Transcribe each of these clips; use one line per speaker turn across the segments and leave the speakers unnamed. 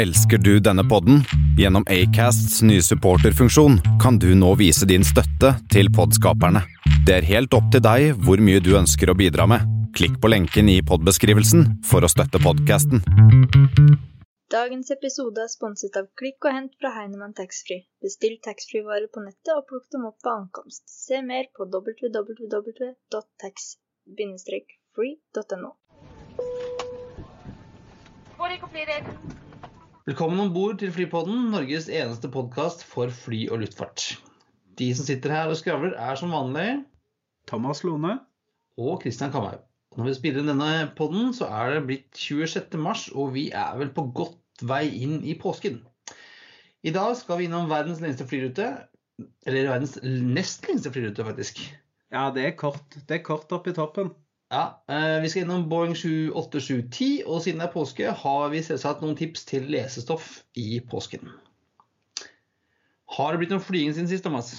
Elsker du denne podden? Gjennom Acasts nye supporterfunksjon kan du nå vise din støtte til podskaperne. Det er helt opp til deg hvor mye du ønsker å bidra med. Klikk på lenken i podbeskrivelsen for å støtte podkasten.
Dagens episode er sponset av Klikk og hent fra Heinemann Taxfree. Bestill taxfree-varer på nettet og plukk dem opp på ankomst. Se mer på www.tax-free.no.
Velkommen om bord til Flypodden, Norges eneste podkast for fly og luftfart. De som sitter her og skravler, er som vanlig
Thomas Lone.
og Christian Kamhaug. Når vi spiller inn denne podden, så er det blitt 26. mars, og vi er vel på godt vei inn i påsken. I dag skal vi innom verdens lengste flyrute. Eller verdens nest lengste flyrute, faktisk.
Ja, det er kort. Det er kort opp i toppen.
Ja, eh, Vi skal innom Boeing 78710, og siden det er påske, har vi selvsagt noen tips til lesestoff i påsken. Har det blitt noen flyging siden sist, Thomas?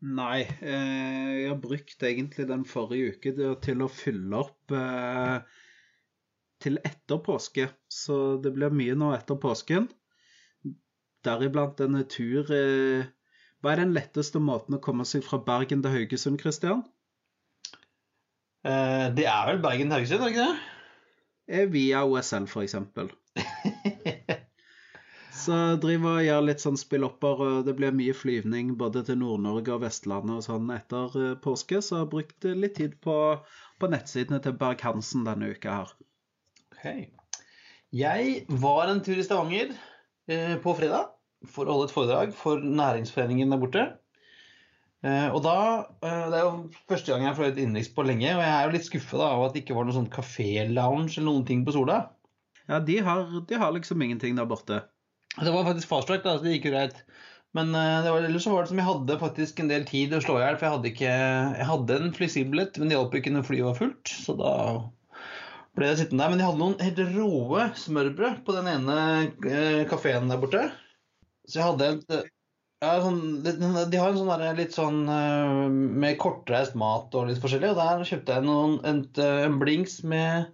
Nei, eh, jeg har brukt egentlig den forrige uke til- å fylle opp eh, til etter påske. Så det blir mye nå etter påsken. Deriblant en tur Hva er den letteste måten å komme seg fra Bergen til Haugesund, Christian?
Eh, Det er vel Bergen-Haugesund, er det ikke det?
Er via OSL, f.eks. Så driver og gjør litt sånn spillopper, og det blir mye flyvning både til Nord-Norge og Vestlandet og sånn etter eh, påske, så jeg har brukt eh, litt tid på, på nettsidene til Berg-Hansen denne uka her.
Ok. Jeg var en tur i Stavanger eh, på fredag for å holde et foredrag for næringsforeningen der borte. Eh, og da, uh, Det er jo første gang jeg har fløyet innenriks på lenge, og jeg er jo litt skuffa av at det ikke var noen sånn kafé-lounge eller noen ting på Sola.
Ja, de har, de har liksom ingenting der borte.
Det var faktisk fast track, da, så det gikk jo greit. Men uh, det var, ellers så var det som jeg hadde faktisk en del tid å slå i hjel. For jeg hadde, ikke, jeg hadde en fleksibelhet, men det hjalp ikke når flyet var fullt. Så da ble jeg sittende der. Men de hadde noen helt råe smørbrød på den ene kafeen der borte. Så jeg hadde et ja, sånn, det- De har en sånn der, litt sånn eh, med kortreist mat og litt forskjellig. Og der kjøpte jeg noen, en, en blings med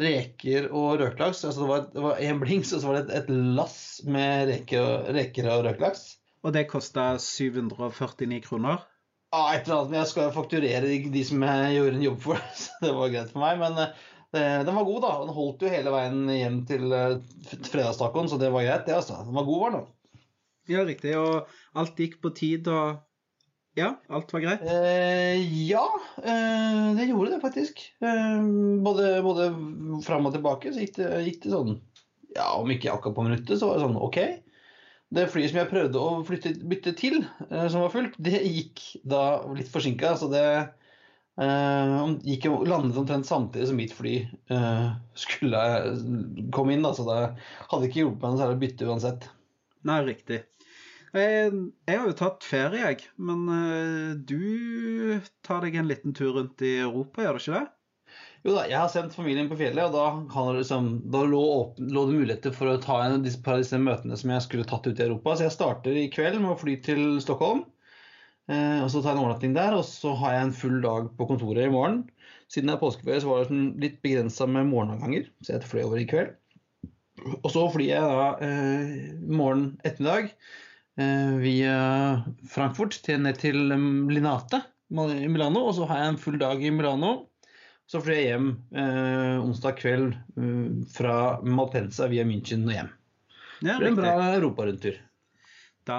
reker og røkelaks. Altså det var, det var en blings, og så var det et, et lass med reker og, reker og røkelaks.
Og det kosta 749 kroner.
Ja, et eller annet, men jeg skal fakturere de, som jeg gjorde en jobb for, så det var greit for meg. Men eh, det, den var god, da. Den holdt jo hele veien hjem til eh, fredagstacoen, så det var greit, det, altså. Den var god, var den.
Ja, riktig. Og alt gikk på tid, og Ja, alt var greit.
Eh, ja, eh, det gjorde det faktisk. Eh, både, både fram og tilbake så gikk det, gikk det sånn Ja, om ikke akkurat på minuttet, så var det sånn OK. Det flyet som jeg prøvde å flytte, bytte til, eh, som var fullt, det gikk da litt forsinka. Så det eh, gikk landet omtrent samtidig som mitt fly eh, skulle komme inn. Da, så det hadde ikke hjulpet meg noe særlig å bytte uansett.
Nei, riktig. Jeg, jeg har jo tatt ferie, jeg. Men eh, du tar deg en liten tur rundt i Europa, gjør du ikke det?
Jo da, jeg har sendt familien på fjellet, og da, liksom, da lå, åpen, lå det muligheter for å ta en av disse, møtene som jeg skulle tatt ut i Europa. Så jeg starter i kveld med å fly til Stockholm. Eh, og Så tar jeg en overnatting der, og så har jeg en full dag på kontoret i morgen. Siden det er påskeferie, så var det sånn litt begrensa med morgenavganger, så jeg fløy over i kveld. Og så flyr jeg da eh, morgen ettermiddag eh, via Frankfurt til, ned til um, Linate i Milano, og så har jeg en full dag i Milano. Så flyr jeg hjem eh, onsdag kveld eh, fra Malpensa via München og hjem.
Ja,
Det blir en bra europarundtur.
Da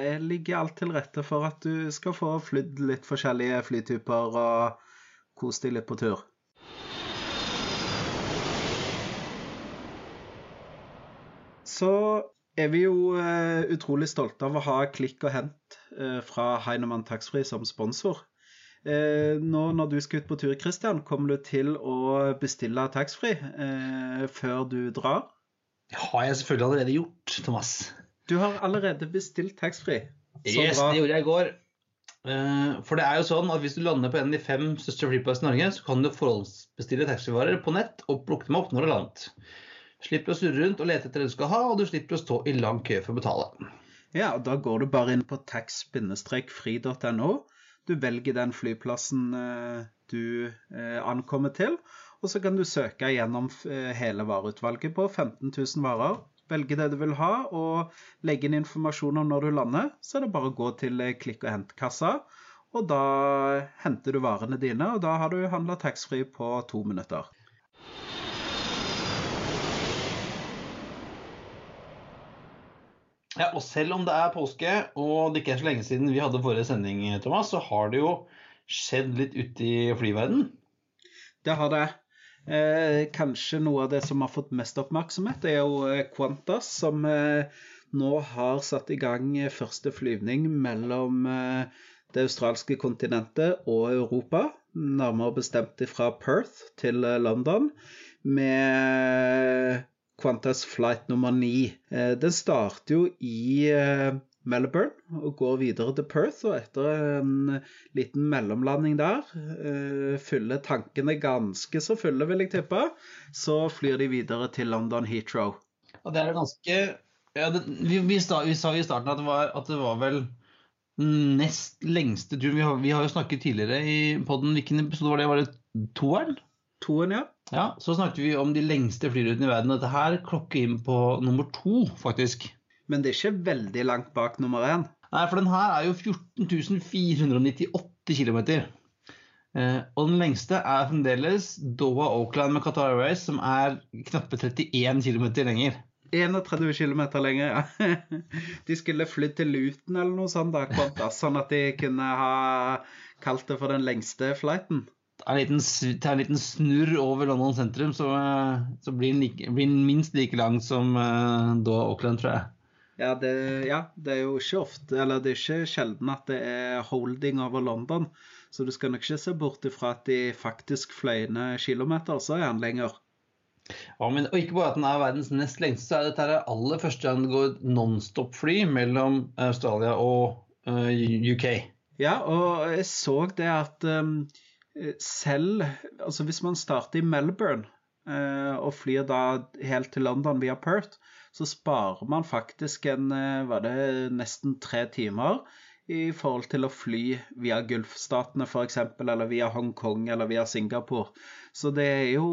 eh, ligger alt til rette for at du skal få flydd litt forskjellige flytyper og kose deg litt på tur. Så er vi jo eh, utrolig stolte av å ha Klikk og Hent eh, fra Heinemann Taxfree som sponsor. Eh, nå når du skal ut på tur, Christian, kommer du til å bestille taxfree før du drar?
Det har jeg selvfølgelig allerede gjort, Thomas.
Du har allerede bestilt taxfree.
Yes,
bra.
det gjorde jeg i går. For det er jo sånn at hvis du lander på en av de fem største flyplassene i Norge, så kan du forhåndsbestille taxivarer på nett og plukke dem opp når du landet. Slipper å surre rundt og lete etter det du skal ha, og du slipper å stå i lang kø for å betale.
Ja, og da går du bare inn på tax-fri.no. Du velger den flyplassen eh, du eh, ankommer til, og så kan du søke gjennom eh, hele vareutvalget på 15 000 varer. velge det du vil ha, og legge inn informasjon om når du lander, så er det bare å gå til klikk og hent-kassa. Og da henter du varene dine, og da har du handla taxfree på to minutter.
Ja, og selv om det er påske, og det ikke er så lenge siden vi hadde forrige sending, Thomas, så har det jo skjedd litt ute i flyverden.
Det har det. Eh, kanskje noe av det som har fått mest oppmerksomhet, er jo eh, Qantas, som eh, nå har satt i gang første flyvning mellom eh, det australske kontinentet og Europa. Nærmere bestemt fra Perth til eh, London. Med Qantas flight nummer ni. Eh, den starter jo i eh, Melbourne og går videre til Perth. Og etter en liten mellomlanding der, eh, fyller tankene ganske så fulle, vil jeg tippe, så flyr de videre til London Heathrow.
Og det er ganske ja, det, vi, vi, sta, vi, sa i starten at det var, at det var vel nest lengste turen. Vi har, vi har jo snakket tidligere i poden. Hvilken episode var det? Var det toeren?
Toen, ja.
Ja, Så snakket vi om de lengste flyrutene i verden. Dette her klokker inn på nummer to, faktisk.
Men det er ikke veldig langt bak nummer én.
Nei, for den her er jo 14 498 km. Eh, og den lengste er fremdeles Doha Oakland med Qatar Airways, som er knappe 31 km lenger.
31 km lenger, ja. De skulle flydd til Luton eller noe sånt, da, sånn at de kunne ha kalt det for den lengste flighten
en liten, ta en liten snurr over London sentrum, så, eh, så blir, den like, blir, den minst like lang som uh, da Auckland, tror jeg.
Ja det, ja det, er jo ikke ofte, eller det er ikke sjelden at det er holding over London. Så du skal nok ikke se bort ifra at de faktisk fløyende kilometer, så er han lenger.
Ja, men og Ikke bare at den er verdens nest lengste, så er dette det aller første gang det går nonstop-fly mellom Australia og uh, UK.
Ja, og jeg så det at um, Eh, selv Altså hvis man starter i Melbourne eh, og flyr da helt til London via Perth, så sparer man faktisk en eh, Var det nesten tre timer i forhold til å fly via Gulfstatene f.eks., eller via Hongkong eller via Singapore. Så det er jo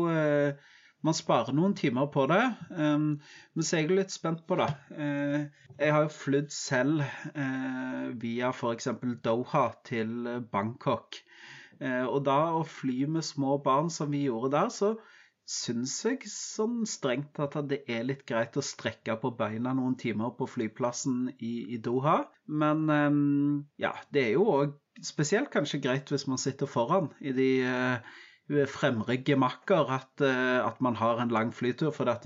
man sparer noen timer på det. Um, men så er jeg litt spent på det. Jeg har jo flydd selv uh, via f.eks. Doha til Bangkok. Eh, og da å fly med små barn som vi gjorde der, så syns jeg sånn strengt tatt at det er litt greit å strekke på beina noen timer på flyplassen i, i Doha. Men um, ja, det er jo òg spesielt kanskje greit hvis man sitter foran i de uh, fremre gemakker at, at, man har en lang flytur, for da,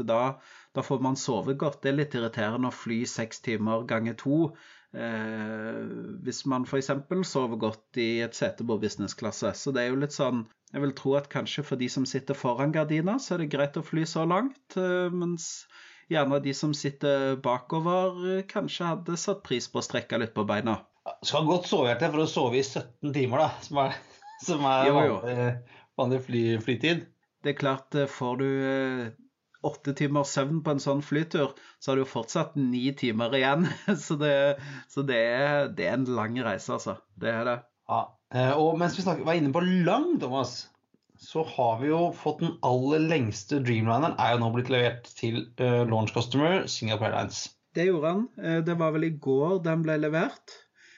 da, får man sove godt. Det er litt irriterende å fly seks timer ganger to Eh, hvis man f.eks. sover godt i et sete på businessklasse. Så det er jo litt sånn Jeg vil tro at kanskje for de som sitter foran gardina, så er det greit å fly så langt, eh, mens gjerne de som sitter bakover, eh, kanskje hadde satt pris på å strekke litt på beina.
Skal godt sove til for å sove i 17 timer, da, som er, som er jo, jo. vanlig, vanlig fly, flytid.
Det er klart, får du åtte timers søvn på en sånn flytur, så har du jo fortsatt ni timer igjen. Så det, så det, er, det er, en lang reise, altså. Det er det.
Ja, eh, Og mens vi snakker, var inne på lang, Thomas, så har vi jo fått den aller lengste Dreamlineren. Er jo nå blitt levert til uh, launch customer Singapore Airlines.
Det gjorde han. Eh, det var vel i går den ble levert.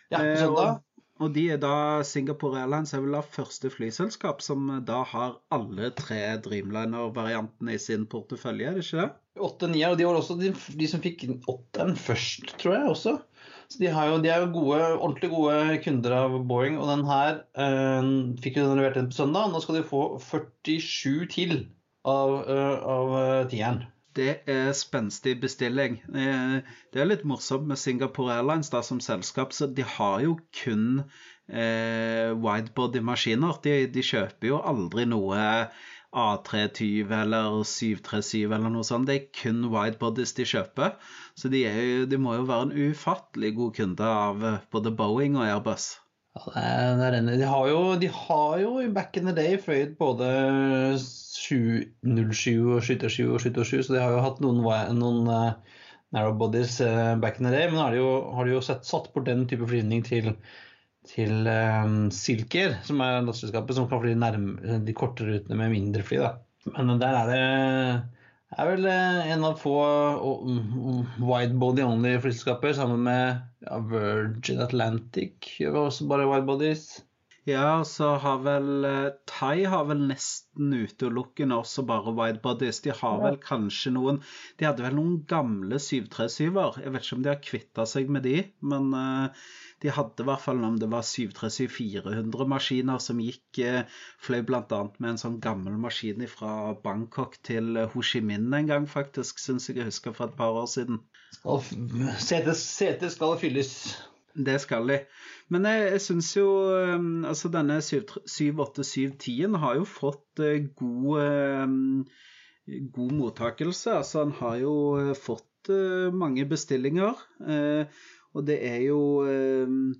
Ja, på søndag.
Og de er da Singapore Airlines er vel da første flyselskap som da har alle tre Dreamliner-variantene i sin portefølje, er det ikke det?
Åtte, ni, og de var også de, de som fikk åtteren først, tror jeg også. Så de, jo, de, er jo gode, ordentlig gode kunder av Boeing, og den her øh, fikk jo den levert inn på søndag. Nå skal de få 47 til av, øh, av tieren.
Det er spenstig bestilling. Eh, det er litt morsomt med Singapore Airlines da, som selskap, så de har jo kun eh, widebody-maskiner. De, de, kjøper jo aldri noe A320 eller 737 eller noe sånt. Det er kun widebodies de kjøper. Så de, jo, de må jo være en ufattelig god kunde av både Boeing og Airbus.
Ja, det er, det er de, har jo, de har jo back in the day fløyet både 707 og 7.07 og 7.07 så de har jo hatt noen, noen uh, narrow uh, back in the day. Men har har de jo sett, satt bort den type flyvning til, til um, Silker, som er lasteselskapet som kan fly nærme de korte rutene med mindre fly. Da. Men der er det er vel en av få widebody only flyselskaper, sammen med ja, Virgin Atlantic gjør også bare widebodies.
Ja, så har vel eh, Thai har vel nesten utelukkende også bare widebodies. De har vel kanskje noen De hadde vel noen gamle 737-er. Jeg vet ikke om de har kvitta seg med de, men eh, de hadde i hvert fall om det var 737-400 maskiner som gikk eh, Fløy bl.a. med en sånn gammel maskin fra Bangkok til Ho Chi Minh en gang, faktisk, syns jeg jeg husker for et par år siden.
Setet skal fylles.
Det skal de. Men jeg, jeg syns jo um, Altså, denne 787-10-en har jo fått eh, god um, god mottakelse. Altså, han har jo eh, fått eh, mange bestillinger. og det er jo um,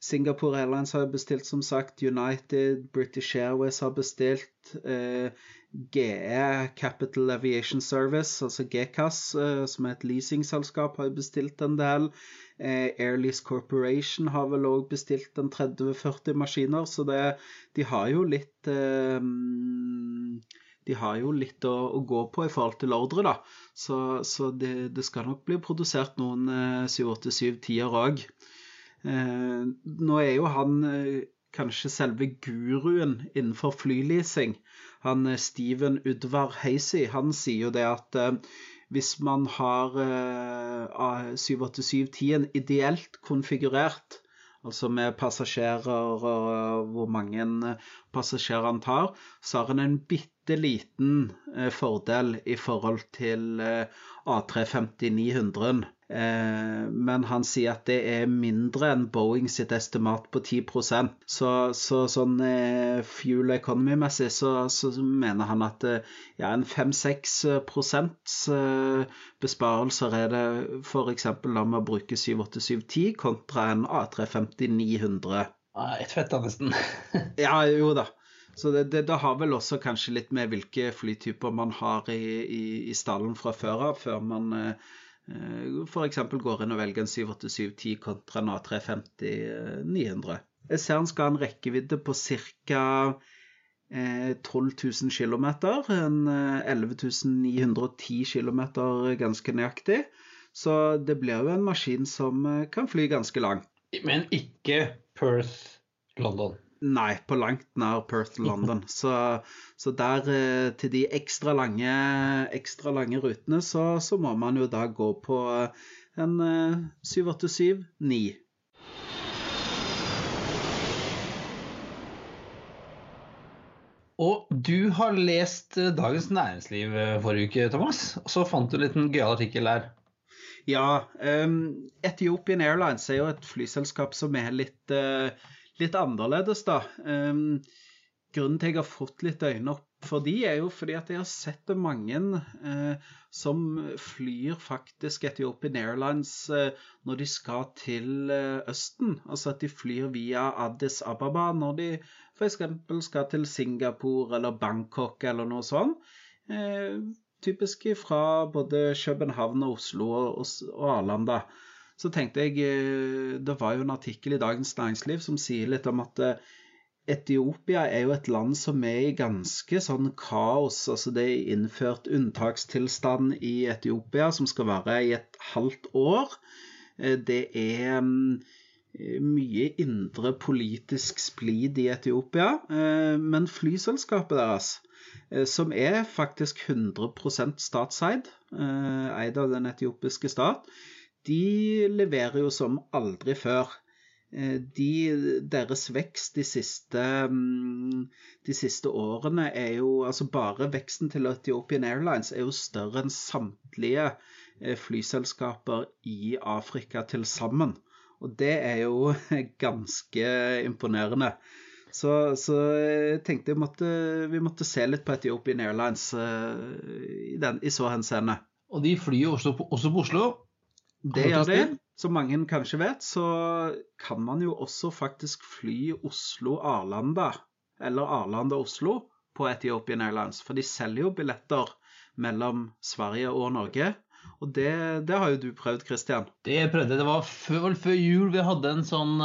Singapore Airlines har bestilt, som sagt. United, British Airways har bestilt. eh, GE Capital Aviation Service, altså GCAS, eh, som er et leasingselskap, har bestilt en del. Eh, Airlease Corporation har vel òg bestilt en 30-40 maskiner, så det, de har jo litt eh, De har jo litt å, å gå på i forhold til ordre, da. Så, så det, det skal nok bli produsert noen eh, 787-10-er òg. Eh, nå er jo han eh, kanskje selve guruen innenfor flyleasing. Han eh, Steven Udvar Hazy, han sier jo det at eh, hvis man har eh, 787-10-en ideelt konfigurert, altså med passasjerer og hvor mange passasjerer han tar, så har han en bitte liten eh, fordel i forhold til eh, A350-900. Eh, men han sier at det er mindre enn Boeing sitt estimat på 10 Så, så sånn eh, fuel economy-messig så, så mener han at eh, ja, en 5-6 eh, besparelser er det f.eks. la meg bruke 78710 kontra en A350-900.
Et fett, da, nesten.
Ja, jo da. Så det, det, det har vel også kanskje litt med hvilke flytyper man har i, i, i stallen fra før av, før man eh, f.eks. går inn og velger en 787-10 kontra en A350-900. Jeg ser han skal ha en rekkevidde på ca. Eh, 12 000 km. En eh, 11 910 km ganske nøyaktig. Så det blir jo en maskin som eh, kan fly ganske langt.
Men ikke Perth, London.
Nei, på langt nær Perth London. Så, så der eh, til de ekstra lange, ekstra lange rutene, så, så må man jo da gå på eh, en eh, 787-9.
Og du har lest eh, Dagens Næringsliv eh, forrige uke, Thomas. Og så fant du en liten gøyal artikkel der.
Ja, um, Ethiopian Airlines er jo et flyselskap som er litt, uh, litt annerledes, da. Um, grunnen til jeg har fått litt øyne opp for de, er jo fordi at jeg har sett mange uh, som flyr faktisk Ethiopian Airlines uh, når de skal til Østen. Altså at de flyr via Addis Ababa når de f.eks. skal til Singapore eller Bangkok eller noe sånt typisk fra både København og Oslo og, og Arlanda. Så tenkte jeg Det var jo en artikkel i Dagens Næringsliv som sier litt om at Etiopia er jo et land som er i ganske sånn kaos. Altså det er innført unntakstilstand i Etiopia som skal vare i et halvt år. Det er mye indre politisk splid i Etiopia, men flyselskapet deres som er faktisk 100% statseid, eid av den etiopiske stat, de leverer jo som aldri før. De, deres vekst de siste, de siste årene er jo Altså bare veksten til Ethiopian Airlines er jo større enn samtlige flyselskaper i Afrika til sammen. Og det er jo ganske imponerende. Så, så jeg tenkte jeg måtte, vi måtte se litt på Ethiopian Airlines uh, i, den, i, så henseende.
Og de flyr jo også på, også på Oslo?
Det gjør de. Som mange kanskje vet, så kan man jo også faktisk fly Oslo-Arlanda, eller Arlanda-Oslo, på Ethiopian Airlines. For de selger jo billetter mellom Sverige og Norge. Og det, det har jo du prøvd, Christian.
Det jeg prøvde. Det var før, før jul vi hadde en sånn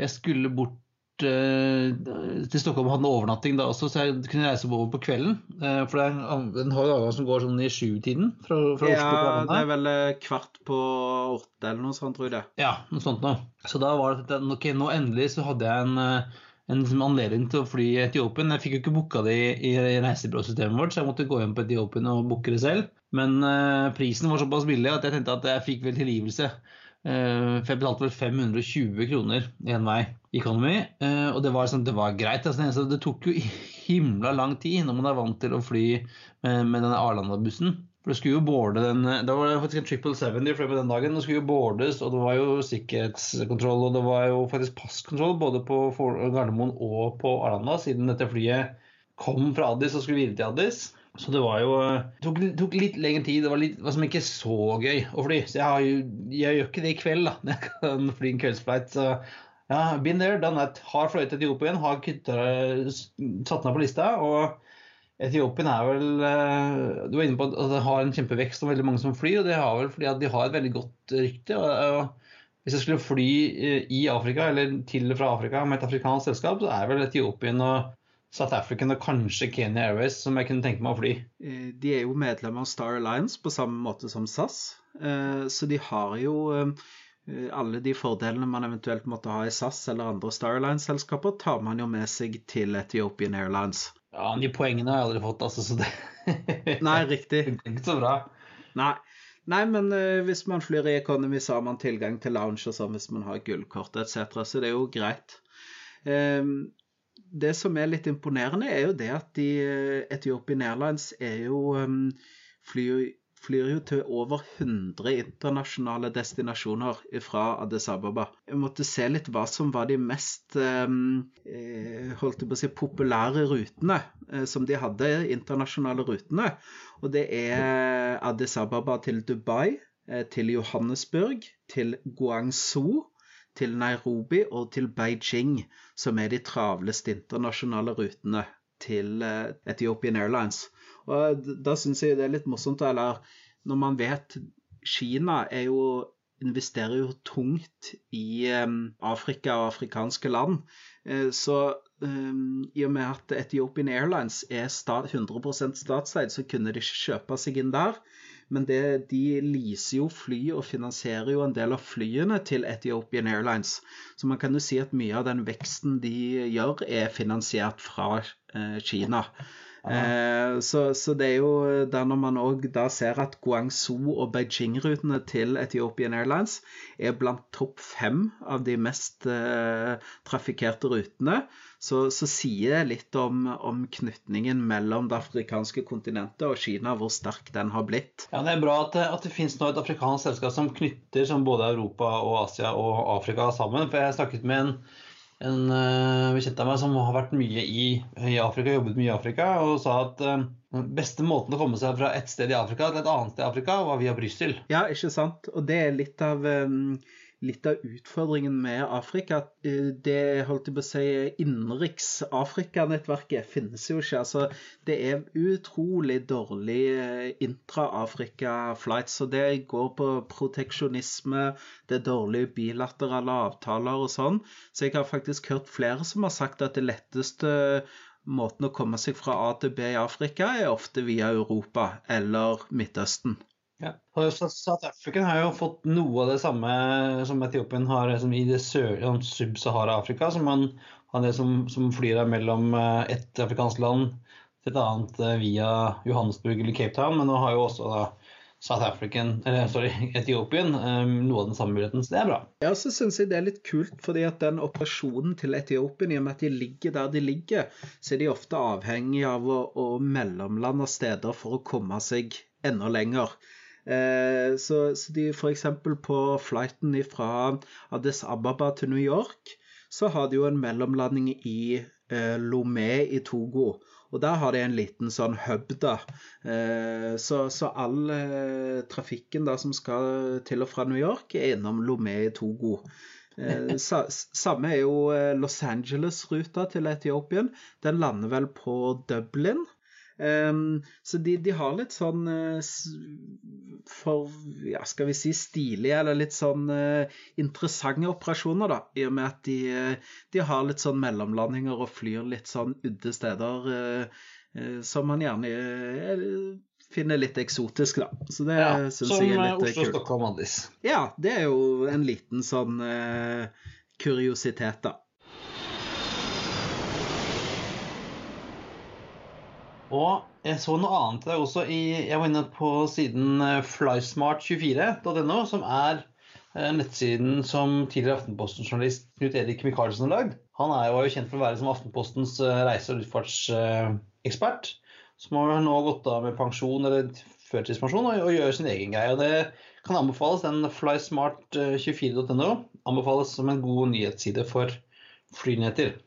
Jeg skulle bort eh, til Stockholm hadde en overnatting da også, så jeg kunne reise over på kvelden. Eh, for det er, en, har jo avgang som går sånn i sjutiden fra, fra Oslo
Ja, det er vel eh, kvart på åtte eller noe sånt, tror jeg det.
Ja, noe sånt noe. Så da var det ok, nå endelig så hadde jeg en, eh, en liksom anledning til å fly i Etiopien. Jeg fikk jo ikke booka det i, i reisebyråsystemet vårt, så jeg måtte gå hjem på Etiopien og booke det selv. Men eh, prisen var såpass billig at jeg tenkte at jeg fikk vel tilgivelse. Eh, for jeg betalte vel 520 kroner én vei i Economy, eh, og det var, sånn, det var greit. Altså, det tok jo himla lang tid når man er vant til å fly med, med denne Arlanda-bussen. For det skulle jo boarde den Da var det faktisk en 777 de fløy med den dagen. Det skulle jo boardes, og det var jo sikkerhetskontroll, og det var jo faktisk passkontroll både på Gardermoen og på Arlanda, siden dette flyet kom fra Addis og skulle videre til Addis. Så det var jo Det tok, tok litt lengre tid. Det var, litt, var som ikke så gøy å fly. Så jeg, jo, jeg gjør ikke det i kveld, da. Når jeg kan fly en kveldsflight. Så ja, been there, done that. Har fløyet til Etiopien, har kutta, satt meg på lista. og Etiopien er vel eh, Du var inne på at det har en kjempevekst og veldig mange som flyr. og Det har vel fordi at de har et veldig godt rykte. og, Hvis jeg skulle fly eh, i Afrika, eller til og fra Afrika med et afrikansk selskap, så er vel Etiopien og South African og kanskje Kenya Airways som jeg kunne tenke meg å fly.
Eh, De er jo medlemmer av Star Alliance på samme måte som SAS, eh, så de har jo eh, alle de fordelene man eventuelt måtte ha i SAS eller andre Star Alliance-selskaper, tar man jo med seg til Ethiopian Airlines.
Ja, De poengene har jeg aldri fått, altså, så det
Nei, riktig.
det er ikke så bra.
Nei. Nei, men uh, hvis man flyr i economy, så har man tilgang til lounge og sånn hvis man har gullkort etc., så det er jo greit. Ehm, det som er litt imponerende, er jo det at de, eh, Ethiopian Airlines er jo ehm, flyr, flyr jo til over 100 internasjonale destinasjoner fra Addis Ababa. Jeg måtte se litt hva som var de mest ehm, eh, holdt jeg på å si, populære rutene eh, som de hadde, internasjonale rutene. Og det er Addis Ababa til Dubai, til Johannesburg, til Guangzhou, til Nairobi og til Beijing, som er de travleste internasjonale rutene til eh, Ethiopian Airlines. Og da syns jeg det er litt morsomt, eller når man vet Kina er jo investerer jo tungt i eh, Afrika og afrikanske land. Eh, så eh, i og med at Ethiopian Airlines er 100% statseid, så kunne de ikke kjøpe seg inn der. Men det, de leaser jo fly og finansierer jo en del av flyene til Ethiopian Airlines. Så man kan jo si at mye av den veksten de gjør, er finansiert fra eh, Kina. Eh, så, så det er jo der når man òg da ser at Guangzhou og Beijing-rutene til Ethiopian Airlines er blant topp fem av de mest eh, trafikkerte rutene, så, så sier det litt om, om knytningen mellom det afrikanske kontinentet og Kina, hvor sterk den har blitt.
Ja, Det er bra at at det finnes nå et afrikansk selskap som knytter som både Europa og Asia og Afrika sammen. For jeg har snakket med en, en uh, bekjent av meg som har vært mye i, i Afrika, jobbet mye i Afrika, og sa at uh, beste måten å komme seg fra et sted i Afrika til et annet sted i Afrika, var via Brussel.
Ja, ikke sant? Og det er litt av um, Litt av utfordringen med Afrika, uh, det holdt jeg på å si, innenriks Afrikanettverket finnes jo ikke. Altså, det er utrolig dårlig uh, intra-Afrika-flights. Og det går på proteksjonisme, det er dårlige bilaterale avtaler og sånn. Så jeg har faktisk hørt flere som har sagt at det letteste måten å komme seg fra A til B i Afrika er ofte via Europa eller Midtøsten.
Ja. South African har jo fått noe av det samme som Etiopien har som i det sør- sånn sub-Sahara-Afrika. som man har det som, som flyr der mellom ett et afrikansk land til et annet eh, via Johannesburg eller Cape Town. Men nå har jo også da South African, eller sorry, Etiopien eh, noe av den samme muligheten. Så det er bra.
Ja, så syns jeg det er litt kult, fordi at den operasjonen til Etiopien, i og med at de ligger der de ligger, så er de ofte avhengig av å, å mellomlande steder for å komme seg enda lenger. Eh, så, så de f.eks. på flighten fra Addis Ababa til New York, så har de jo en mellomlanding i eh, Lomé i Togo. Og der har de en liten sånn hub, da. Eh, så, så all trafikken da som skal til og fra New York, er innom Lomé i Togo. Sa, samme er jo Los Angeles-ruta til Etiopien. Den lander vel på Dublin. Um, så de, de, har litt sånn uh, for, ja, skal vi si stilige, eller litt sånn uh, interessante operasjoner, da. I og med at de, uh, de, har litt sånn mellomlandinger og flyr litt sånn udde steder som man gjerne finner litt eksotisk, da. Så det ja, syns jeg er litt kult. Som
Oslo-Stockholm-Andis.
Ja, det er jo en liten sånn kuriositet, da.
Og jeg så noe annet der også. I, jeg var inne på siden eh, flysmart24.no, som er eh, nettsiden som tidligere Aftenposten-journalist Knut Erik Micaelsen har lagd. Han er jo, kjent for å være som Aftenpostens eh, reise- og luftfartsekspert. Som har nå gått av med pensjon eller førtidspensjon og, og gjør sin egen greie. og Det kan anbefales. Den flysmart24.no anbefales som en god nyhetsside for flynyheter.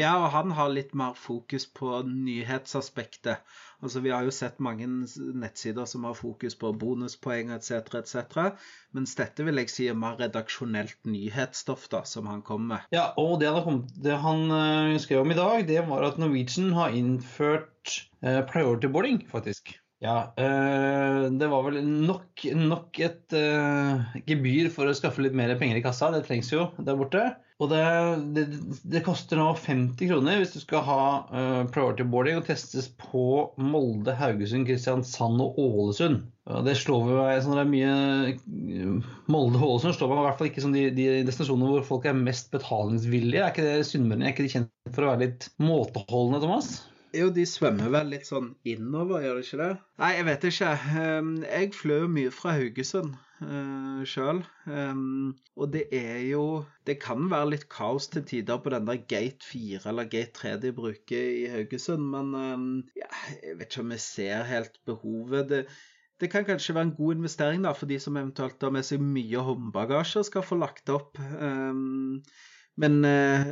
Ja, og han har litt mer fokus på nyhetsaspektet. Altså, Vi har jo sett mange nettsider som har fokus på bonuspoeng etc., etc. Mens dette vil jeg si er mer redaksjonelt nyhetsstoff da, som han kommer med.
Ja, og det han, det han uh, skrev om i dag, det var at Norwegian har innført uh, priority boarding, faktisk. Ja, øh, det var vel nok, nok et gebyr for å skaffe litt mer penger i kassa. Det trengs jo der borte. Og det, det, det, koster nå 50 kroner hvis du skal ha uh, priority boarding og testes på Molde, Haugesund, Kristiansand og Ålesund. Uh, det slår meg sånn det er mye eh, Molde og Ålesund slår meg i hvert fall ikke som de, de destinasjonene hvor folk er mest betalingsvillige. Er ikke det Sunnmøre? Er ikke de kjent for å være litt måteholdne, Thomas?
Jo, de svømmer vel litt sånn innover, gjør de ikke det? Nei, jeg vet ikke. Ehm, jeg fløy mye fra Haugesund uh, sjøl. Um, og det er jo Det kan være litt kaos til tider på den der gate 4 eller gate 3 de bruker i Haugesund, men um, ja, jeg vet ikke om jeg ser helt behovet. Det, det kan kanskje være en god investering da, for de som eventuelt har med seg mye håndbagasje, skal få lagt opp. Um, men uh,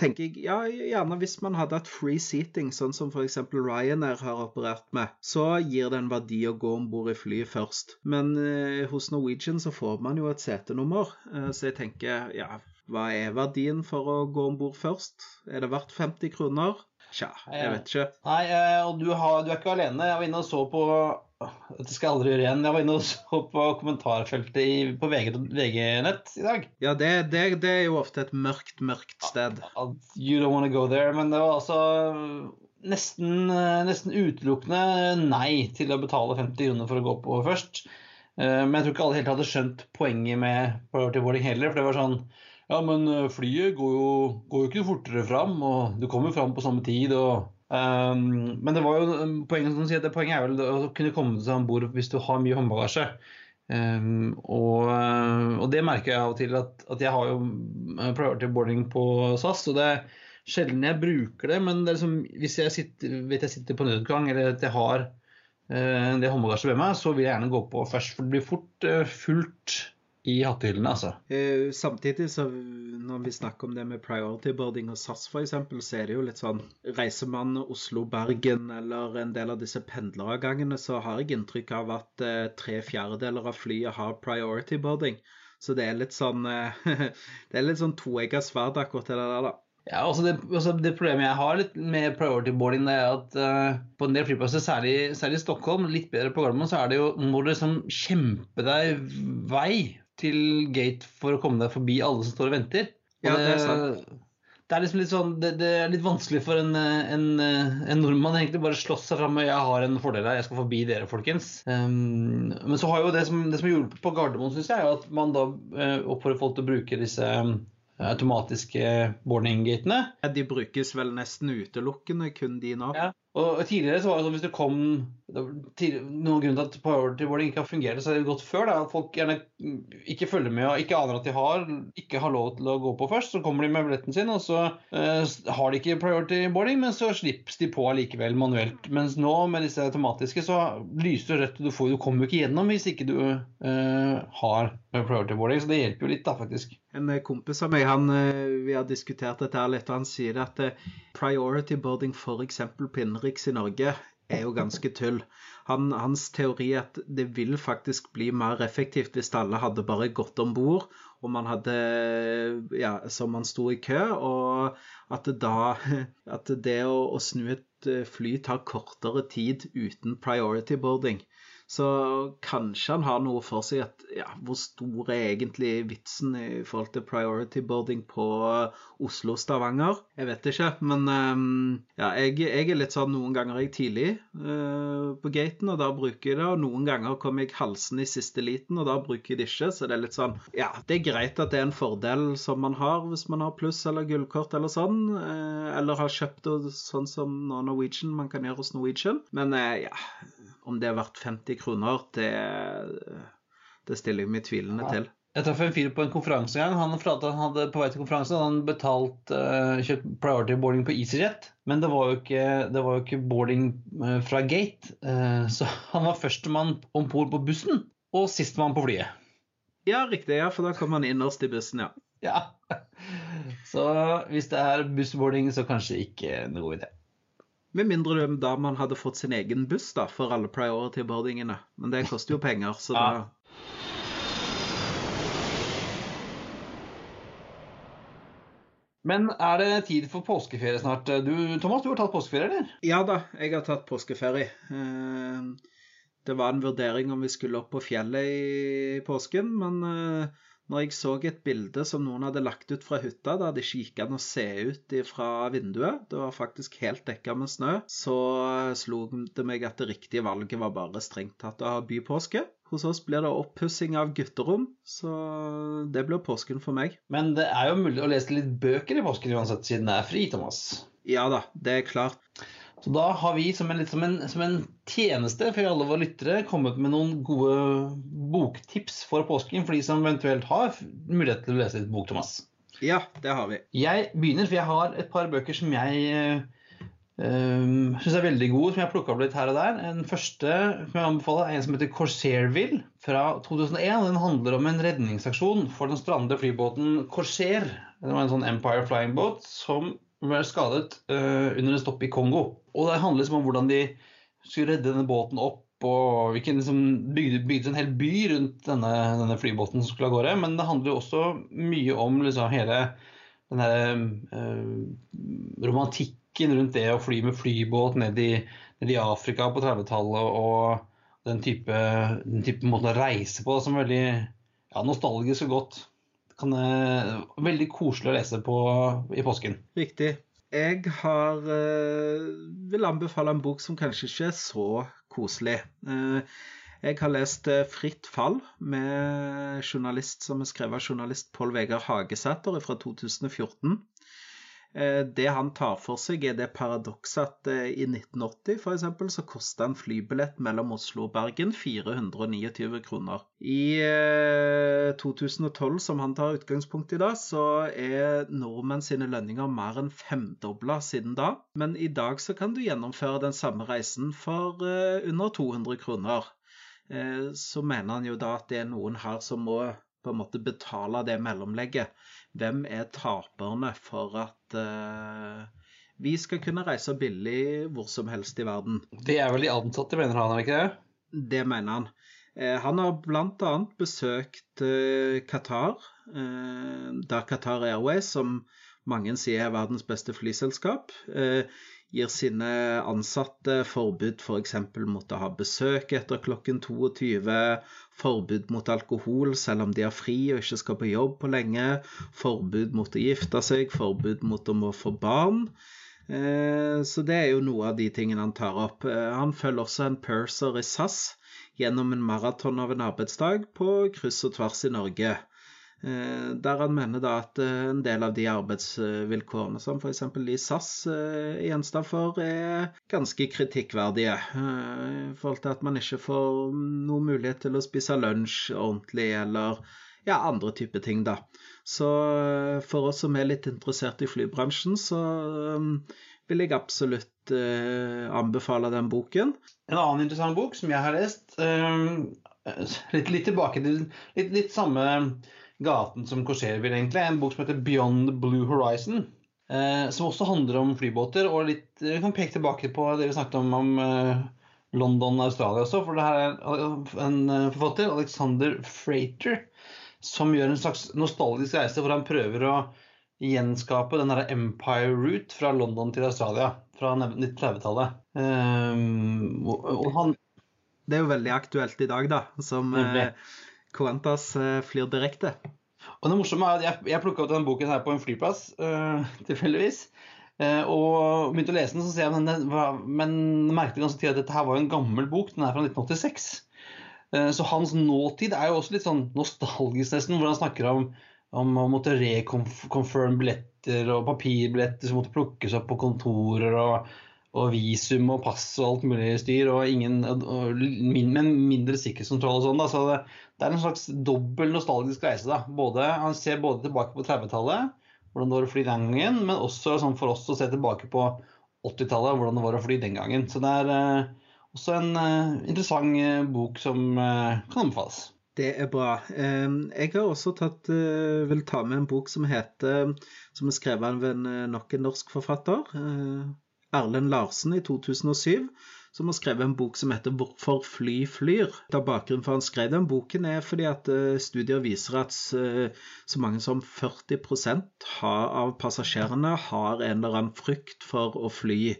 tenker jeg ja, gjerne hvis man hadde hatt free seating, sånn som f.eks. Ryanair har operert med, så gir det en verdi å gå om bord i flyet først. Men uh, hos Norwegian så får man jo et setenummer, uh, så jeg tenker ja, hva er verdien for å gå om bord først? Er det verdt 50 kroner? Tja, jeg vet ikke.
Nei, og du, har, du er ikke alene. Jeg var inne og så på dette skal jeg aldri gjøre igjen. Jeg var inne og så på kommentarfeltet i, på VG, VG-nett i dag.
Ja, det, det, det, er jo ofte et mørkt, mørkt sted.
You don't want to go there. Men det var altså nesten, nesten utelukkende nei til å betale 50 kroner for å gå på først. Eh, men jeg tror ikke alle helt hadde skjønt poenget med priority boarding heller. For det var sånn Ja, men eh, flyet går jo, går jo ikke fortere fram, og du kommer fram på samme tid. og Um, men det var jo um, poenget, som sier, det poenget er vel å kunne komme seg om bord hvis du har mye håndbagasje. Um, og, og, det merker jeg av og til at, at jeg har jo uh, priority boarding på SAS. og det er sjelden jeg bruker det, men det liksom, hvis jeg sitter, vet jeg sitter på nødutgang eller at jeg har uh, det håndbagasje ved meg, så vil jeg gjerne gå på først. For det blir fort uh, fullt i hattehyllene, altså.
Eh, samtidig så når vi snakker om det med priority boarding og SAS f.eks., så er det jo litt sånn Reiser man Oslo-Bergen eller en del av disse pendleravgangene, så har jeg inntrykk av at eh, tre fjerdedeler av flyet har priority boarding. Så det er litt sånn eh, Det er litt sånn toegga sverd akkurat det der, da.
Ja, altså det, altså det, problemet jeg har litt med priority boarding, det er at uh, på en del flyplasser, særlig, særlig i Stockholm, litt bedre på Gardermoen, så er det jo må du liksom kjempe deg vei til gate for å komme deg forbi alle som står og venter.
ja, det, er sant.
Det er liksom litt sånn, det, det er litt vanskelig for en, en, en nordmann egentlig bare slåss seg fram med 'jeg har en fordel her, jeg skal forbi dere, folkens'. Um, men så har jo det som, det som er hjulpet på Gardermoen, syns jeg, er at man da uh, oppfordrer folk til å bruke disse automatiske boarding-gatene.
Ja, de brukes vel nesten utelukkende kun de nå.
Ja. Og Tidligere så var det sånn hvis du kom Noen grunn til at priorityboarding ikke har fungert så er det gått før, da, at folk gjerne ikke følger med og ikke aner at de har ikke har lov til å gå på først. Så kommer de med billetten sin, og så uh, har de ikke priority boarding, men så slippes de på allikevel manuelt. Mens nå med disse automatiske så lyser det rødt, og du, får, du kommer jo ikke gjennom hvis ikke du uh, har priority boarding. Så det hjelper jo litt, da, faktisk.
En eh, kompis av meg, han, vi har diskutert dette her litt, og han sier at priority boarding f.eks. på innenriks i Norge er jo ganske tull. Han, hans teori er at det vil faktisk bli mer effektivt hvis alle hadde bare gått om bord, og man hadde Ja, som man sto i kø, og at da At det å, å snu et eh, fly tar kortere tid uten priority boarding. Så kanskje han har noe for seg at ja, hvor stor er egentlig vitsen i forhold til priority boarding på Oslo-Stavanger? Jeg vet ikke, men um, ja, jeg, jeg, er litt sånn noen ganger er jeg tidlig uh, på gaten, og da bruker jeg det. Og noen ganger kommer jeg halsen i siste liten, og da bruker jeg det ikke. Så det er litt sånn Ja, det er greit at det er en fordel som man har hvis man har pluss eller gullkort eller sånn, uh, eller har kjøpt det sånn som Norwegian man kan gjøre hos Norwegian, men uh, ja om det er verdt 50 kroner, det, det stiller jeg meg tvilende ja. til.
Jeg traff en fyr på en konferanse en gang. Han, han hadde på vei til konferansen hadde han betalt uh, kjøpt priority boarding på EasyJet. Men det var jo ikke, var jo ikke boarding uh, fra gate. Uh, så han var førstemann om bord på bussen og sistemann på flyet.
Ja, riktig. ja, For da kom han innerst i bussen, ja.
ja. Så hvis det er bussboarding, så kanskje ikke noe god idé.
Med mindre da man hadde fått sin egen buss da, for alle priority-boardingene. Men det koster jo penger, så ja. da
Men er det tid for påskeferie snart? Du, Thomas, du har tatt påskeferie, eller?
Ja da, jeg har tatt påskeferie. Eh, det var en vurdering om vi skulle opp på fjellet i påsken, men eh, når jeg så et bilde som noen hadde lagt ut fra hytta, Det hadde ikke gikk an å se ut fra vinduet, det var faktisk helt dekka med snø, så slo det meg at det riktige valget var bare strengt tatt å ha bypåske. Hos oss blir det oppussing av gutterom, så det blir påsken for meg.
Men det er jo mulig å lese litt bøker i påsken uansett, siden det er fri, Thomas?
Ja da, det er klart.
Så da har vi som en, som en, som en tjeneste for alle våre lyttere kommet med noen gode boktips for påsken for de som eventuelt har mulighet til å lese litt bok, Thomas.
Ja, det har vi.
Jeg begynner, for jeg har et par bøker som jeg øh, eh, syns er veldig gode, som jeg har plukka opp litt her og der. Den første som jeg anbefaler, er en som heter Corsairville fra 2001. Den handler om en redningsaksjon for den strandede flybåten Corsair. Det var en sånn Empire Flying-båt som ble skadet uh, under en stopp i Kongo. Og det handler liksom om hvordan de skulle redde denne båten opp, og hvilken liksom, bygde, bygde en hel by rundt denne, denne, flybåten som skulle av gårde. Men det handler også mye om liksom, hele den derre uh, romantikken rundt det å fly med flybåt ned i, ned i Afrika på 30-tallet, og den type, den type måten å reise på som er veldig ja, nostalgisk og godt kan, veldig koselig å lese på i påsken.
Riktig. Jeg har, eh, vil anbefale en bok som kanskje ikke er så koselig. Eh, jeg har lest eh, 'Fritt fall' med journalist som er skrevet av journalist Pål Vegard Hagesæter fra 2014. Eh, det han tar for seg, er det paradokset at eh, i 1980 f.eks. så kosta en flybillett mellom Oslo og Bergen 429 kroner. I 2012, eh, som han tar utgangspunkt i da, så er nordmenn sine lønninger mer enn femdobla siden da. Men i dag så kan du gjennomføre den samme reisen for under 200 kroner. Så mener han jo da at det er noen her som må på en måte betale det mellomlegget. Hvem er taperne for at uh, vi skal kunne reise billig hvor som helst i verden?
Det er vel de ansatte, mener han, er det ikke det?
Det mener han. Eh, han har bl.a. besøkt eh, Qatar, da Qatar Airways, som mange sier er verdens beste flyselskap, gir sine ansatte forbud f.eks. For mot å ha besøk etter klokken 22, forbud mot alkohol selv om de har fri og ikke skal på jobb på lenge, forbud mot å gifte seg, forbud mot å må få barn. Eh, så det er jo noe av de tingene han tar opp. Eh, han følger også en purser i SAS gjennom en maraton av en arbeidsdag på kryss og tvers i Norge. Eh, der han mener da at eh, en del av de arbeidsvilkårene som f.eks. i SAS er eh, gjenstand for, er ganske kritikkverdige. I forhold til at man ikke får noen mulighet til å spise lunsj ordentlig, eller ja, andre typer ting, da. Så for oss som er litt interessert i flybransjen, så vil jeg absolutt anbefale den boken.
En annen interessant bok som jeg har lest, litt, litt tilbake til litt, litt samme gaten som korserer, egentlig. En bok som heter 'Beyond Blue Horizon'. Eh, som også handler om flybåter. Og litt, vi kan peke tilbake på det vi snakket om om eh, London og Australia også. For det her er en eh, forfatter, Alexander Frater, som gjør en slags nostalgisk reise hvor han prøver å gjenskape den her Empire Route fra London til Australia. fra 1930-tallet. Um, og, og han
Det er jo veldig aktuelt i dag, da, som eh, Qantas eh, flyr direkte.
Og det morsomme er at jeg, jeg plukka opp denne boken her på en flyplass, uh, tilfeldigvis. Uh, og begynte å lese den, så ser jeg men, den men merket ganske tidlig at dette her var jo en gammel bok. Den er fra 1986. Uh, så hans nåtid er jo også litt sånn nostalgisk, nesten, hvor han snakker om, om å måtte reconfirm billetter og papirbilletter som måtte plukkes opp på kontorer, og, og visum og pass og alt mulig styr, og ingen, og, min, men mindre sikkerhetskontroll og sånn. da, så det, det er en slags dobbel nostalgisk reise. da. Både, han ser både tilbake på 30-tallet, hvordan det var å fly den gangen, men også sånn for oss å se tilbake på 80-tallet, hvordan det var å fly den gangen. Så det er eh, også en eh, interessant eh, bok som kan anbefales.
Det er bra. Jeg har også tatt, vil ta med en bok som heter Som er skrevet av en, nok en norsk forfatter. Eh, Erlend Larsen i 2007. Som har skrevet en bok som heter 'Hvorfor fly flyr'. Bakgrunnen for han skrev den boken er fordi at eh, studier viser at eh, så mange som 40 har, av passasjerene har en eller annen frykt for å fly.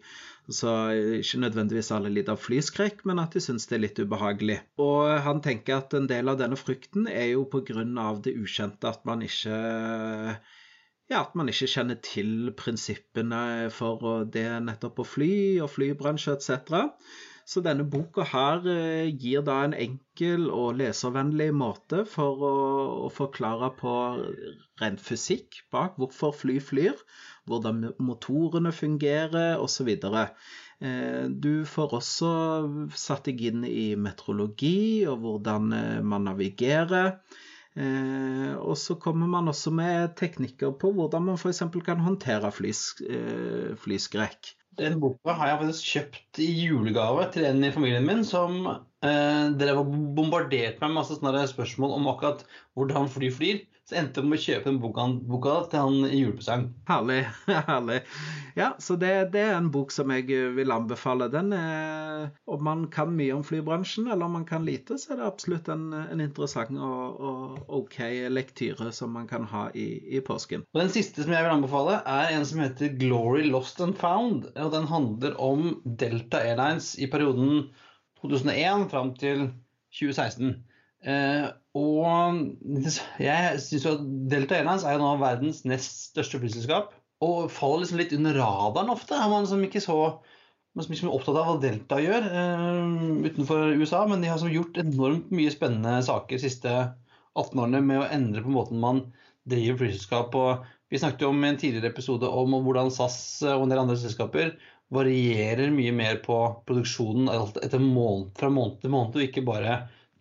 Så ikke nødvendigvis alle lider av flyskrekk, men at de syns det er litt ubehagelig. Og han tenker at en del av denne frykten er jo pga. det ukjente, at man ikke ja, at man ikke kjenner til prinsippene for det nettopp å fly og flybransje etc. Så denne boka her eh, gir da en enkel og leservennlig måte for å, å forklare på ren fysikk bak hvorfor fly flyr, hvordan motorene fungerer osv. Eh, Du får også satt deg inn i meteorologi og hvordan eh, man navigerer. Eh, og så kommer man også med teknikker på hvordan man f.eks. kan håndtere flys, eh, flyskrekk.
Den boka har jeg faktisk kjøpt i julegave til en i familien min som eh, drev og bombarderte meg med masse spørsmål om akkurat hvordan fly flyr. Så endte jeg med å kjøpe den boka, boka til han i julepresang.
Herlig. herlig. Ja, så det, det er en bok som jeg eh, vil anbefale. Den er, Om man kan mye om flybransjen, eller om man kan lite, så er det absolutt en, en interessant og, og OK lektyre som man kan ha i, i påsken.
Og Den siste som jeg vil anbefale, er en som heter Glory Lost and Found. og Den handler om Delta Airlines i perioden 2001 fram til 2016. Eh, og jeg syns jo at Delta Airlines er jo nå verdens nest største flyselskap. Og faller liksom litt under radaren ofte. Er man som ikke så man er så opptatt av hva Delta gjør eh, utenfor USA, men de har liksom gjort enormt mye spennende saker de siste 18 årene med å endre på måten man driver flyselskap. på. vi snakket jo om en tidligere episode om hvordan SAS og en del andre selskaper varierer mye mer på produksjonen etter måned, fra måned til måned, og ikke bare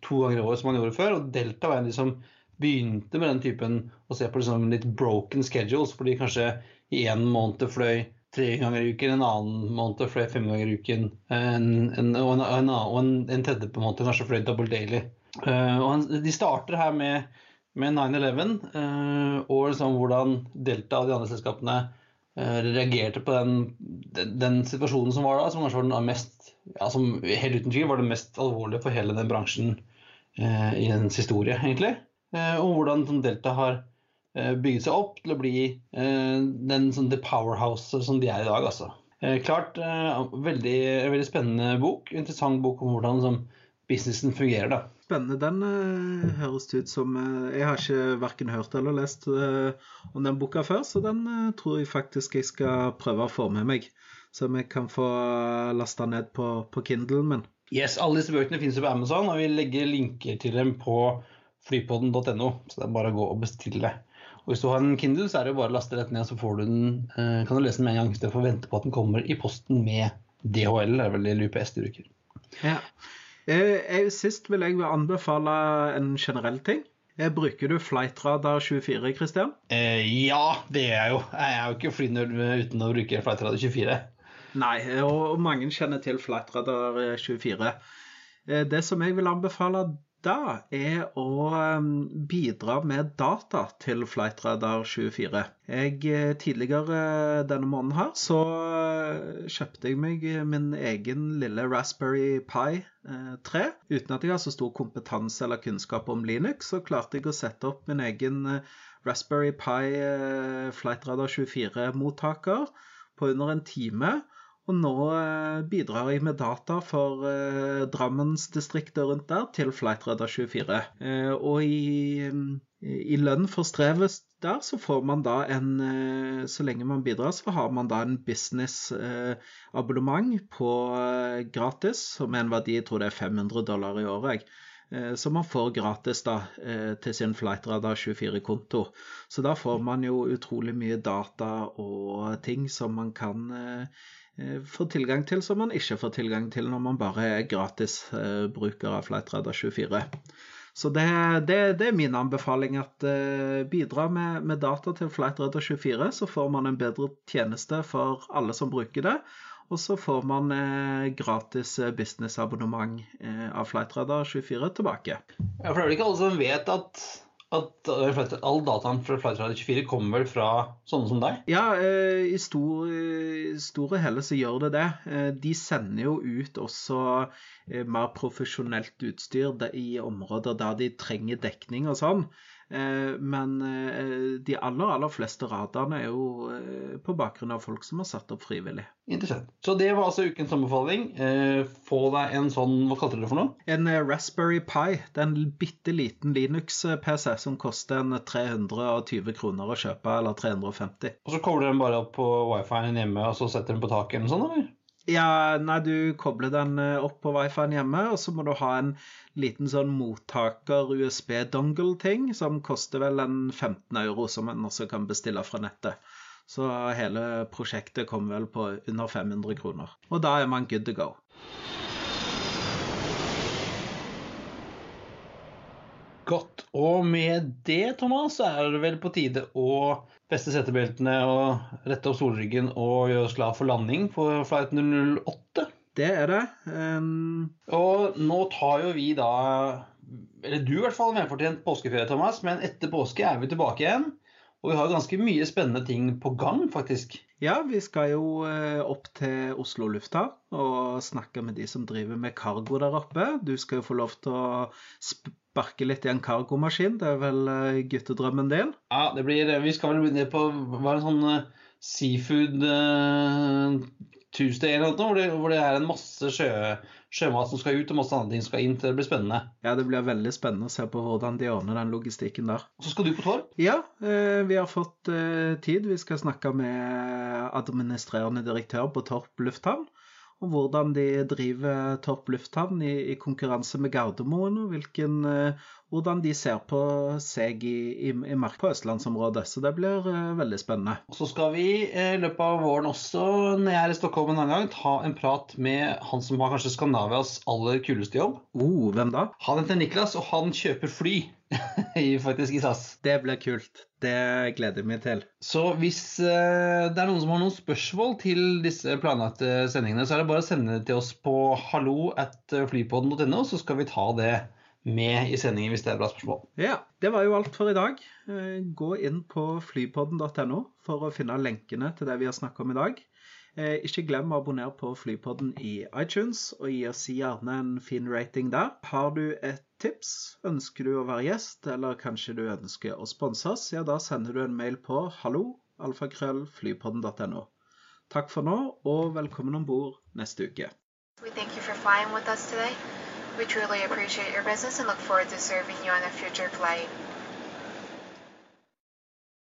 to ganger i året som man gjorde før. Og Delta var en av de som begynte med den typen å se på liksom litt broken schedules, fordi kanskje i en måned fløy tre ganger i uken, en annen måned fløy fem ganger i uken, en, en, og, en, en, en, en tredje på måned kanskje fløy double daily. Han, de starter her med, med 9-11 eh, og liksom hvordan Delta og de andre selskapene eh, reagerte på den, den, den situasjonen som var da, som kanskje var den mest ja, som helt uten tvil var det mest alvorlige for hele den bransjen i dens historie, egentlig. Eh, og hvordan Delta har eh, bygget seg opp til å bli eh, den sånn, the powerhouse som de er i dag. Altså. Eh, klart, eh, veldig, veldig spennende bok. Interessant bok om hvordan som, businessen fungerer. da.
Spennende. Den eh, høres ut som eh, Jeg har ikke verken hørt eller lest eh, om den boka før, så den eh, tror jeg faktisk jeg skal prøve å få med meg. Så jeg kan få lasta ned på, på Kindlen min.
Yes, Alle disse bøkene finnes jo på Amazon, og vi legger linker til dem på flypodden.no. Så det er bare å gå og bestille. Og Hvis du har en Kindle, så er det jo bare å laste rett ned, så får du den, eh, kan du lese den med en gang istedenfor å vente på at den kommer i posten med DHL. Det er vel det du bruker.
Ja. Eh, jeg, sist vil jeg anbefale en generell ting. Eh, bruker du Flightradar 24, Christian?
Eh, ja, det er jeg jo. Jeg er jo ikke flynerd uten å bruke Flightradar 24.
Nei, og mange kjenner til Flightradar 24. Eh, Det som jeg vil anbefale da, er å eh, bidra med data til Flightradar 24. Jeg, eh, tidligere denne måneden her så eh, kjøpte jeg meg min egen lille Raspberry Pi eh, 3. Uten at jeg har så stor kompetanse eller kunnskap om Linux, så klarte jeg å sette opp min egen eh, Raspberry Pi eh, Flightradar 24-mottaker på under en time. Og nå eh, bidrar jeg med data for eh, Drammensdistriktet rundt der til Flightradar24. Eh, og i, i lønn for strevet der så får man da en eh, Så lenge man bidrar, så har man da en business-abonnement på gratis, er en verdi jeg tror det er 500 dollar i året. Eh, man får gratis da, til sin Flightradar24-konto. Så da får man jo utrolig mye data og ting som man kan eh, få tilgang til som man ikke får tilgang til når man bare er gratisbruker av Flightradar24. Så det, det, det, er min anbefaling. at uh, Bidra med, med data til Flightradar24, så får man en bedre tjeneste for alle som bruker det. Og så får man eh, gratis businessabonnement eh, av Flightradar24 tilbake.
Ja, for det er vel ikke alle som vet at at all dataen fra Flight 24 kommer vel fra sånne som deg?
Ja, i store stor hele så gjør det det. De sender jo ut også mer profesjonelt utstyr i områder der de trenger dekning og sånn. Eh, men eh, de aller, aller fleste radarene er jo eh, på bakgrunn av folk som har satt opp frivillig.
Interessant. Så det var altså ukens anbefaling. Få deg en sånn, hva kalte du det for noe?
En Raspberry Pi. Det er en bitte liten Linux-PC som koster en 320 kroner å kjøpe, eller 350.
Og så kobler den bare opp på wifi-en hjemme, og så setter den på taket eller noe sånt, eller?
Ja, nei, du kobler den eh, opp på wifi-en hjemme, og så må du ha en liten sånn mottaker USB-dongle-ting som koster vel en 15 euro, som en også kan bestille fra nettet. Så hele prosjektet kommer vel på under 500 kroner. Og da er man good to go.
Godt. Og med det, Thomas, så er det vel på tide å feste setebeltene og rette opp solryggen og gjøre oss klar for landing på flight 008.
Det er det. Um...
Og nå tar jo vi da Eller du i hvert fall velfortjent påskeferie, Thomas, men etter påske er vi tilbake igjen. Og vi har ganske mye spennende ting på gang, faktisk.
Ja, vi skal jo eh, opp til Oslo lufthavn og snakke med de som driver med cargo der oppe. Du skal jo få lov til å sparke litt i en cargomaskin. Det er vel eh, guttedrømmen din?
Ja, det blir Vi skal vel begynne på hva er det sånn eh, seafood uh, Tuesday eller noe, hvor det, hvor det er en masse sjø, sjømat som skal ut, og masse andre ting som skal inn. Det blir spennende.
Ja, det blir veldig spennende å se på hvordan de ordner den logistikken der.
Og så skal du på Torp?
Ja, uh, vi har fått uh, tid. Vi skal snakke med administrerende direktør på Torp lufthavn om hvordan de driver Torp lufthavn i, i konkurranse med Gardermoen, og hvilken, uh, hvordan de ser på seg i, i, i mark på østlandsområdet. Så det blir uh, veldig spennende.
Og Så skal vi eh, i løpet av våren også, når jeg er i Stockholm en annen gang, ta en prat med han som har kanskje Skandinavias aller kuleste jobb.
Oh, hvem da?
Han heter Niklas, og han kjøper fly. faktisk i SAS.
Det blir kult. Det gleder jeg meg til.
Så hvis uh, det er noen som har noen spørsmål til disse planlagte sendingene, så er det bare å sende det til oss på hallo at flypodden.no, så skal vi ta det med i sendingen hvis det er bra spørsmål.
Ja, det var jo alt for i dag. Eh, gå inn på flypodden.no for å finne lenkene til det vi har snakket om i dag. Eh, ikke glem å abonnere på Flypodden i iTunes, og gi oss gjerne en fin rating der. Har du et tips, ønsker du å være gjest, eller kanskje du ønsker å sponse oss, ja, da sender du en mail på halloalfakrøllflypodden.no. Takk for nå, og velkommen om bord neste uke.
We thank you for flying with us today. We truly appreciate your business and look forward to serving you on a future flight.